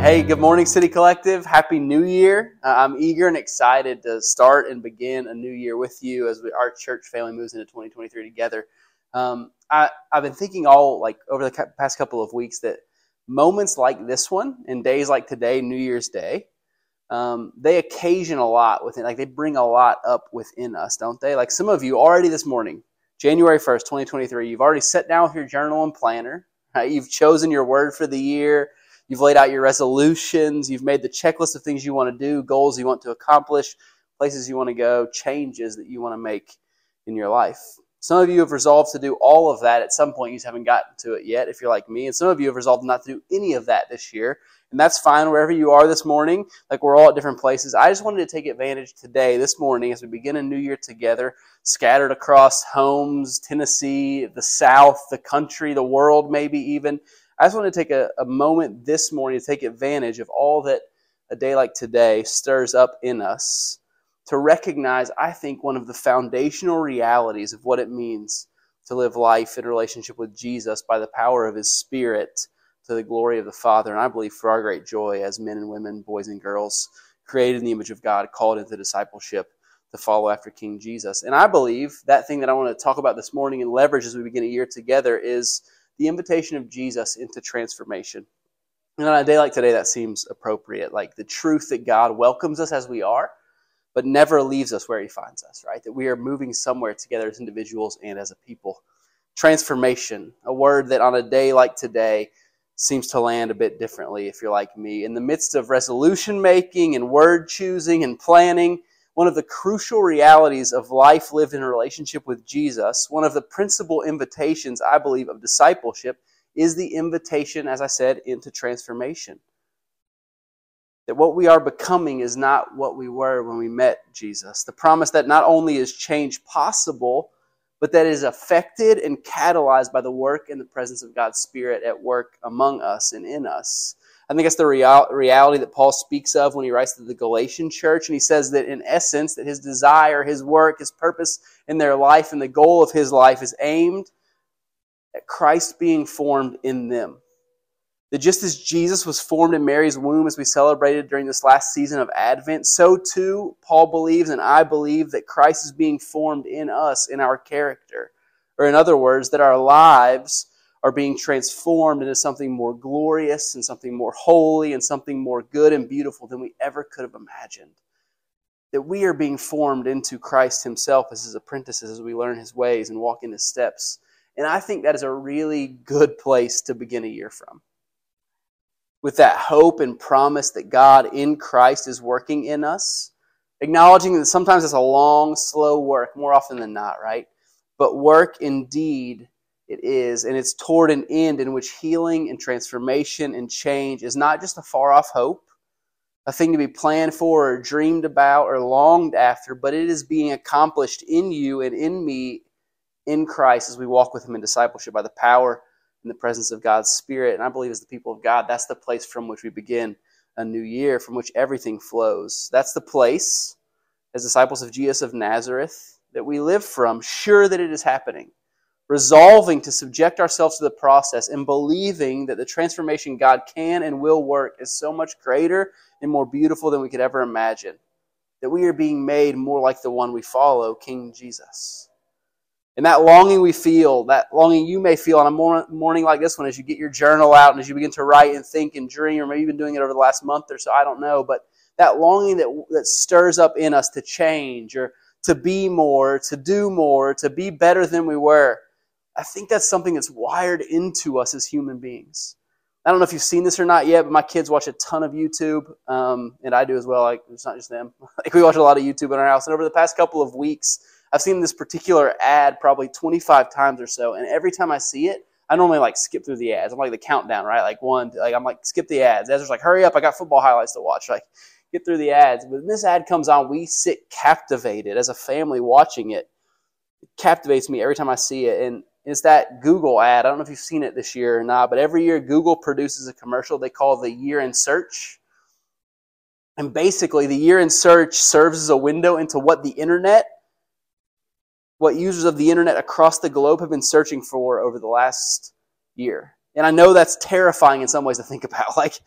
Hey, good morning, City Collective. Happy New Year. Uh, I'm eager and excited to start and begin a new year with you as we, our church family moves into 2023 together. Um, I, I've been thinking all like over the past couple of weeks that moments like this one and days like today, New Year's Day, um, they occasion a lot within, like they bring a lot up within us, don't they? Like some of you already this morning, January 1st, 2023, you've already sat down with your journal and planner. Right? You've chosen your word for the year. You've laid out your resolutions. You've made the checklist of things you want to do, goals you want to accomplish, places you want to go, changes that you want to make in your life. Some of you have resolved to do all of that at some point. You just haven't gotten to it yet, if you're like me. And some of you have resolved not to do any of that this year. And that's fine wherever you are this morning. Like we're all at different places. I just wanted to take advantage today, this morning, as we begin a new year together, scattered across homes, Tennessee, the South, the country, the world, maybe even. I just want to take a, a moment this morning to take advantage of all that a day like today stirs up in us to recognize, I think, one of the foundational realities of what it means to live life in relationship with Jesus by the power of His Spirit to the glory of the Father. And I believe for our great joy as men and women, boys and girls, created in the image of God, called into discipleship to follow after King Jesus. And I believe that thing that I want to talk about this morning and leverage as we begin a year together is the invitation of Jesus into transformation. And on a day like today, that seems appropriate. Like the truth that God welcomes us as we are, but never leaves us where He finds us, right? That we are moving somewhere together as individuals and as a people. Transformation, a word that on a day like today seems to land a bit differently if you're like me. In the midst of resolution making and word choosing and planning, one of the crucial realities of life lived in a relationship with Jesus, one of the principal invitations, I believe, of discipleship is the invitation, as I said, into transformation. That what we are becoming is not what we were when we met Jesus. The promise that not only is change possible, but that is affected and catalyzed by the work and the presence of God's Spirit at work among us and in us. I think that's the real, reality that Paul speaks of when he writes to the Galatian church. And he says that in essence, that his desire, his work, his purpose in their life, and the goal of his life is aimed at Christ being formed in them. That just as Jesus was formed in Mary's womb as we celebrated during this last season of Advent, so too Paul believes and I believe that Christ is being formed in us, in our character. Or in other words, that our lives are being transformed into something more glorious and something more holy and something more good and beautiful than we ever could have imagined. That we are being formed into Christ Himself as His apprentices as we learn His ways and walk in His steps. And I think that is a really good place to begin a year from. With that hope and promise that God in Christ is working in us, acknowledging that sometimes it's a long, slow work, more often than not, right? But work indeed it is, and it's toward an end in which healing and transformation and change is not just a far off hope, a thing to be planned for or dreamed about or longed after, but it is being accomplished in you and in me in Christ as we walk with Him in discipleship by the power and the presence of God's Spirit. And I believe as the people of God, that's the place from which we begin a new year, from which everything flows. That's the place, as disciples of Jesus of Nazareth, that we live from, sure that it is happening resolving to subject ourselves to the process and believing that the transformation God can and will work is so much greater and more beautiful than we could ever imagine. That we are being made more like the one we follow, King Jesus. And that longing we feel, that longing you may feel on a morning like this one as you get your journal out and as you begin to write and think and dream, or maybe you've been doing it over the last month or so, I don't know, but that longing that, that stirs up in us to change or to be more, to do more, to be better than we were I think that's something that's wired into us as human beings. I don't know if you've seen this or not yet, but my kids watch a ton of YouTube, um, and I do as well. Like it's not just them. like we watch a lot of YouTube in our house, and over the past couple of weeks, I've seen this particular ad probably 25 times or so, and every time I see it, I normally like skip through the ads. I'm like the countdown, right? Like one, like I'm like skip the ads. Ezra's like, hurry up, I got football highlights to watch. Like get through the ads. But when this ad comes on, we sit captivated as a family watching it. It captivates me every time I see it, and is that Google ad. I don't know if you've seen it this year or not, but every year Google produces a commercial they call the Year in Search. And basically, the Year in Search serves as a window into what the internet, what users of the internet across the globe have been searching for over the last year. And I know that's terrifying in some ways to think about. Like,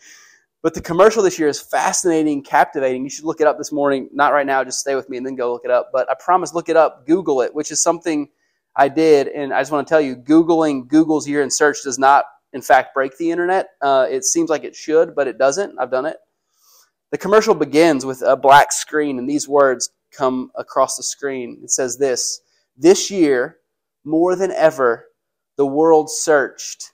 But the commercial this year is fascinating, captivating. You should look it up this morning. Not right now, just stay with me and then go look it up. But I promise, look it up, Google it, which is something I did. And I just want to tell you, Googling Google's year in search does not, in fact, break the internet. Uh, it seems like it should, but it doesn't. I've done it. The commercial begins with a black screen, and these words come across the screen. It says this This year, more than ever, the world searched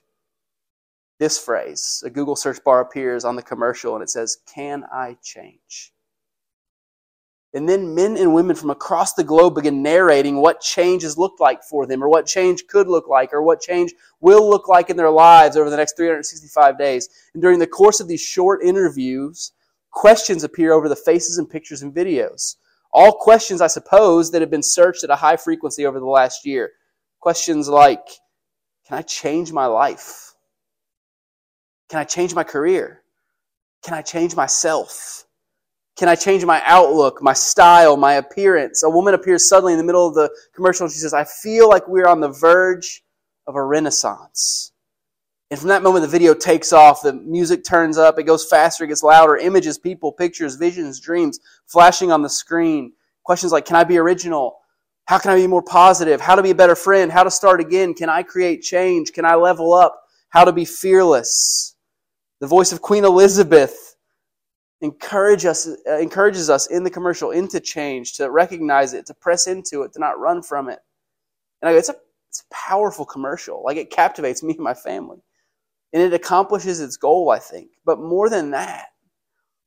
this phrase. A Google search bar appears on the commercial and it says, Can I change? And then men and women from across the globe begin narrating what change has looked like for them, or what change could look like, or what change will look like in their lives over the next 365 days. And during the course of these short interviews, questions appear over the faces and pictures and videos. All questions, I suppose, that have been searched at a high frequency over the last year. Questions like Can I change my life? Can I change my career? Can I change myself? Can I change my outlook, my style, my appearance? A woman appears suddenly in the middle of the commercial and she says, I feel like we're on the verge of a renaissance. And from that moment, the video takes off. The music turns up. It goes faster. It gets louder. Images, people, pictures, visions, dreams flashing on the screen. Questions like Can I be original? How can I be more positive? How to be a better friend? How to start again? Can I create change? Can I level up? How to be fearless? The voice of Queen Elizabeth encourage us, uh, encourages us in the commercial into change, to recognize it, to press into it, to not run from it. And it's a, it's a powerful commercial. Like it captivates me and my family. And it accomplishes its goal, I think. But more than that,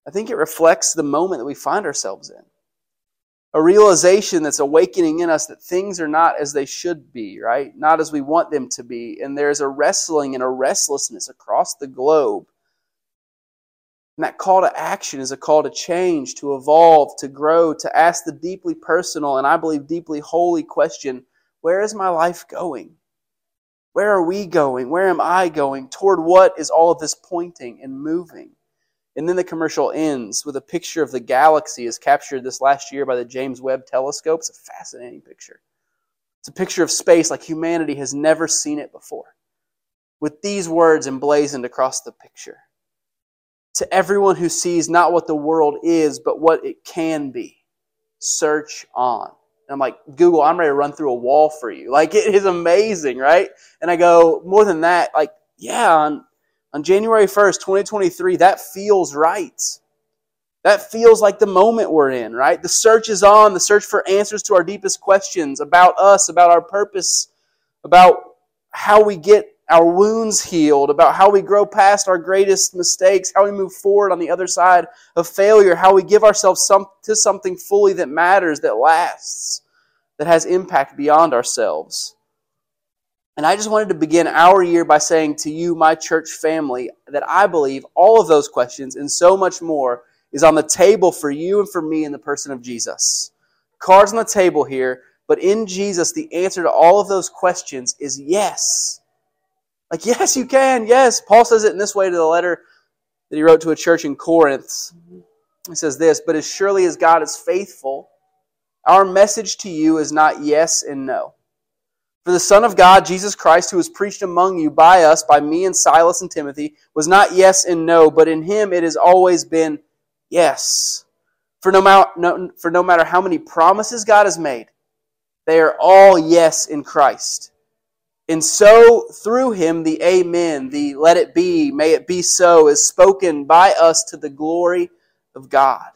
I think it reflects the moment that we find ourselves in. A realization that's awakening in us that things are not as they should be, right? Not as we want them to be. And there's a wrestling and a restlessness across the globe. And that call to action is a call to change, to evolve, to grow, to ask the deeply personal and I believe deeply holy question where is my life going? Where are we going? Where am I going? Toward what is all of this pointing and moving? And then the commercial ends with a picture of the galaxy as captured this last year by the James Webb telescope. It's a fascinating picture. It's a picture of space like humanity has never seen it before. With these words emblazoned across the picture. To everyone who sees not what the world is, but what it can be, search on. And I'm like, Google, I'm ready to run through a wall for you. Like, it is amazing, right? And I go, more than that, like, yeah, on, on January 1st, 2023, that feels right. That feels like the moment we're in, right? The search is on, the search for answers to our deepest questions about us, about our purpose, about how we get our wounds healed, about how we grow past our greatest mistakes, how we move forward on the other side of failure, how we give ourselves some, to something fully that matters, that lasts, that has impact beyond ourselves. And I just wanted to begin our year by saying to you, my church family, that I believe all of those questions and so much more is on the table for you and for me in the person of Jesus. Cards on the table here, but in Jesus, the answer to all of those questions is yes. Like, yes, you can. Yes. Paul says it in this way to the letter that he wrote to a church in Corinth. He says this, but as surely as God is faithful, our message to you is not yes and no. For the Son of God, Jesus Christ, who was preached among you by us, by me and Silas and Timothy, was not yes and no, but in him it has always been yes. For no, no, for no matter how many promises God has made, they are all yes in Christ. And so, through him, the Amen, the let it be, may it be so, is spoken by us to the glory of God.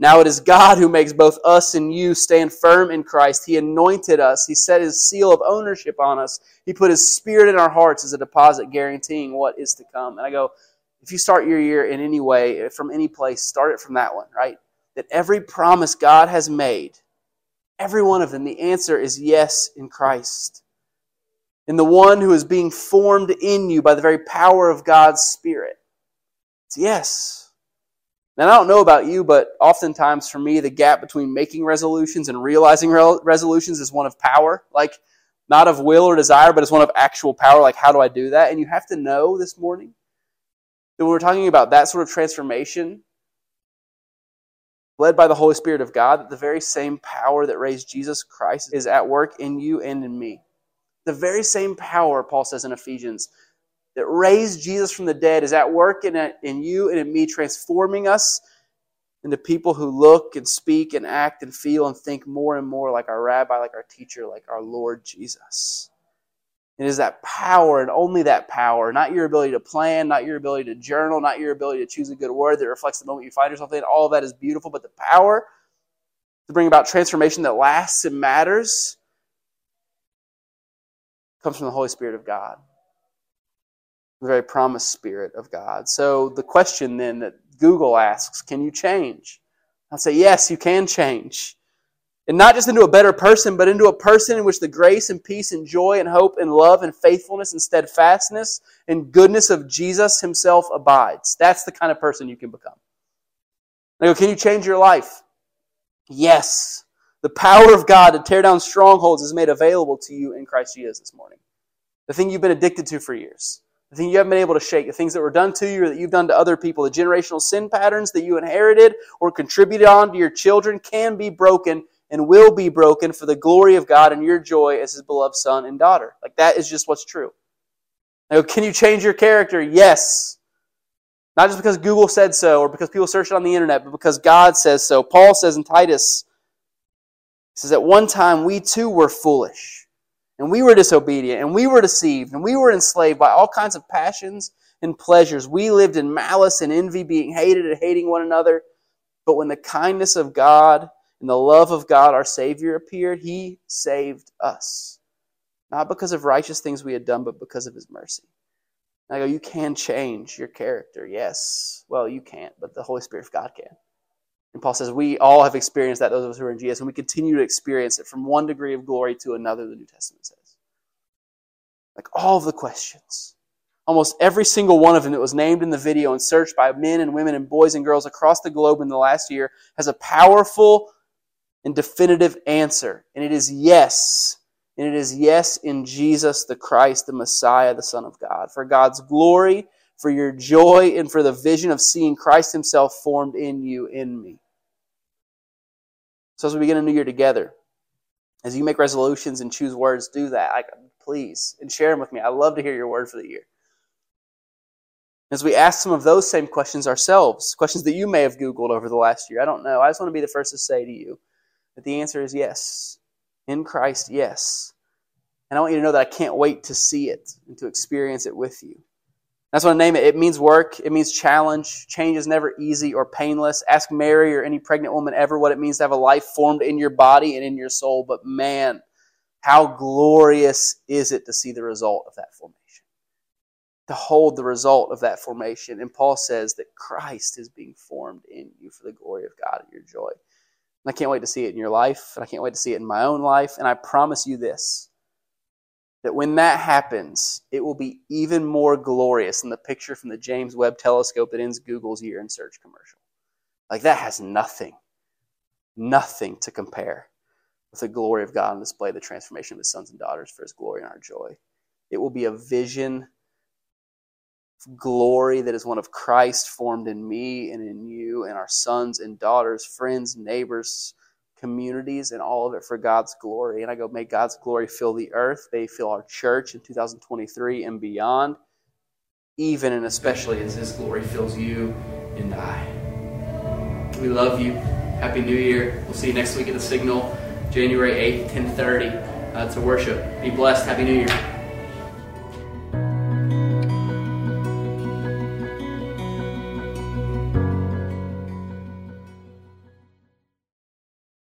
Now it is God who makes both us and you stand firm in Christ. He anointed us. He set his seal of ownership on us. He put his spirit in our hearts as a deposit guaranteeing what is to come. And I go, if you start your year in any way, from any place, start it from that one, right? That every promise God has made, every one of them, the answer is yes in Christ in the one who is being formed in you by the very power of God's Spirit? It's yes. And I don't know about you, but oftentimes for me, the gap between making resolutions and realizing re- resolutions is one of power. Like, not of will or desire, but it's one of actual power. Like, how do I do that? And you have to know this morning that when we're talking about that sort of transformation, led by the Holy Spirit of God, that the very same power that raised Jesus Christ is at work in you and in me. The very same power, Paul says in Ephesians, that raised Jesus from the dead is at work in, in you and in me, transforming us into people who look and speak and act and feel and think more and more like our rabbi, like our teacher, like our Lord Jesus. It is that power and only that power, not your ability to plan, not your ability to journal, not your ability to choose a good word that reflects the moment you find yourself in. All of that is beautiful, but the power to bring about transformation that lasts and matters comes from the Holy Spirit of God, the very promised Spirit of God. So the question then that Google asks, can you change? I'll say, yes, you can change. And not just into a better person, but into a person in which the grace and peace and joy and hope and love and faithfulness and steadfastness and goodness of Jesus himself abides. That's the kind of person you can become. I go, can you change your life? Yes. The power of God to tear down strongholds is made available to you in Christ Jesus this morning. The thing you've been addicted to for years the thing you haven't been able to shake, the things that were done to you or that you've done to other people, the generational sin patterns that you inherited or contributed on to your children can be broken and will be broken for the glory of God and your joy as his beloved son and daughter. Like that is just what's true. Now, can you change your character? Yes. Not just because Google said so or because people search it on the internet, but because God says so. Paul says in Titus, says, At one time we too were foolish and we were disobedient, and we were deceived, and we were enslaved by all kinds of passions and pleasures. We lived in malice and envy, being hated and hating one another. But when the kindness of God and the love of God, our Savior, appeared, He saved us. Not because of righteous things we had done, but because of His mercy. And I go, you can change your character. Yes. Well, you can't, but the Holy Spirit of God can. And Paul says, we all have experienced that, those of us who are in Jesus, and we continue to experience it from one degree of glory to another, the New Testament says. Like all of the questions, almost every single one of them that was named in the video and searched by men and women and boys and girls across the globe in the last year has a powerful and definitive answer. And it is yes. And it is yes in Jesus the Christ, the Messiah, the Son of God. For God's glory, for your joy, and for the vision of seeing Christ Himself formed in you, in me. So as we begin a new year together, as you make resolutions and choose words, do that. I, please, and share them with me. I love to hear your word for the year. As we ask some of those same questions ourselves, questions that you may have Googled over the last year, I don't know. I just want to be the first to say to you that the answer is yes. In Christ, yes. And I want you to know that I can't wait to see it and to experience it with you. That's what I name it. It means work. It means challenge. Change is never easy or painless. Ask Mary or any pregnant woman ever what it means to have a life formed in your body and in your soul. But man, how glorious is it to see the result of that formation? To hold the result of that formation. And Paul says that Christ is being formed in you for the glory of God and your joy. And I can't wait to see it in your life, and I can't wait to see it in my own life. And I promise you this that when that happens, it will be even more glorious than the picture from the James Webb telescope that ends Google's year in search commercial. Like that has nothing, nothing to compare with the glory of God and display the transformation of his sons and daughters for his glory and our joy. It will be a vision of glory that is one of Christ formed in me and in you and our sons and daughters, friends, neighbors, communities and all of it for God's glory. And I go, may God's glory fill the earth. May fill our church in 2023 and beyond, even and especially as His glory fills you and I. We love you. Happy New Year. We'll see you next week at the Signal, January 8th, 1030 uh, to worship. Be blessed. Happy New Year.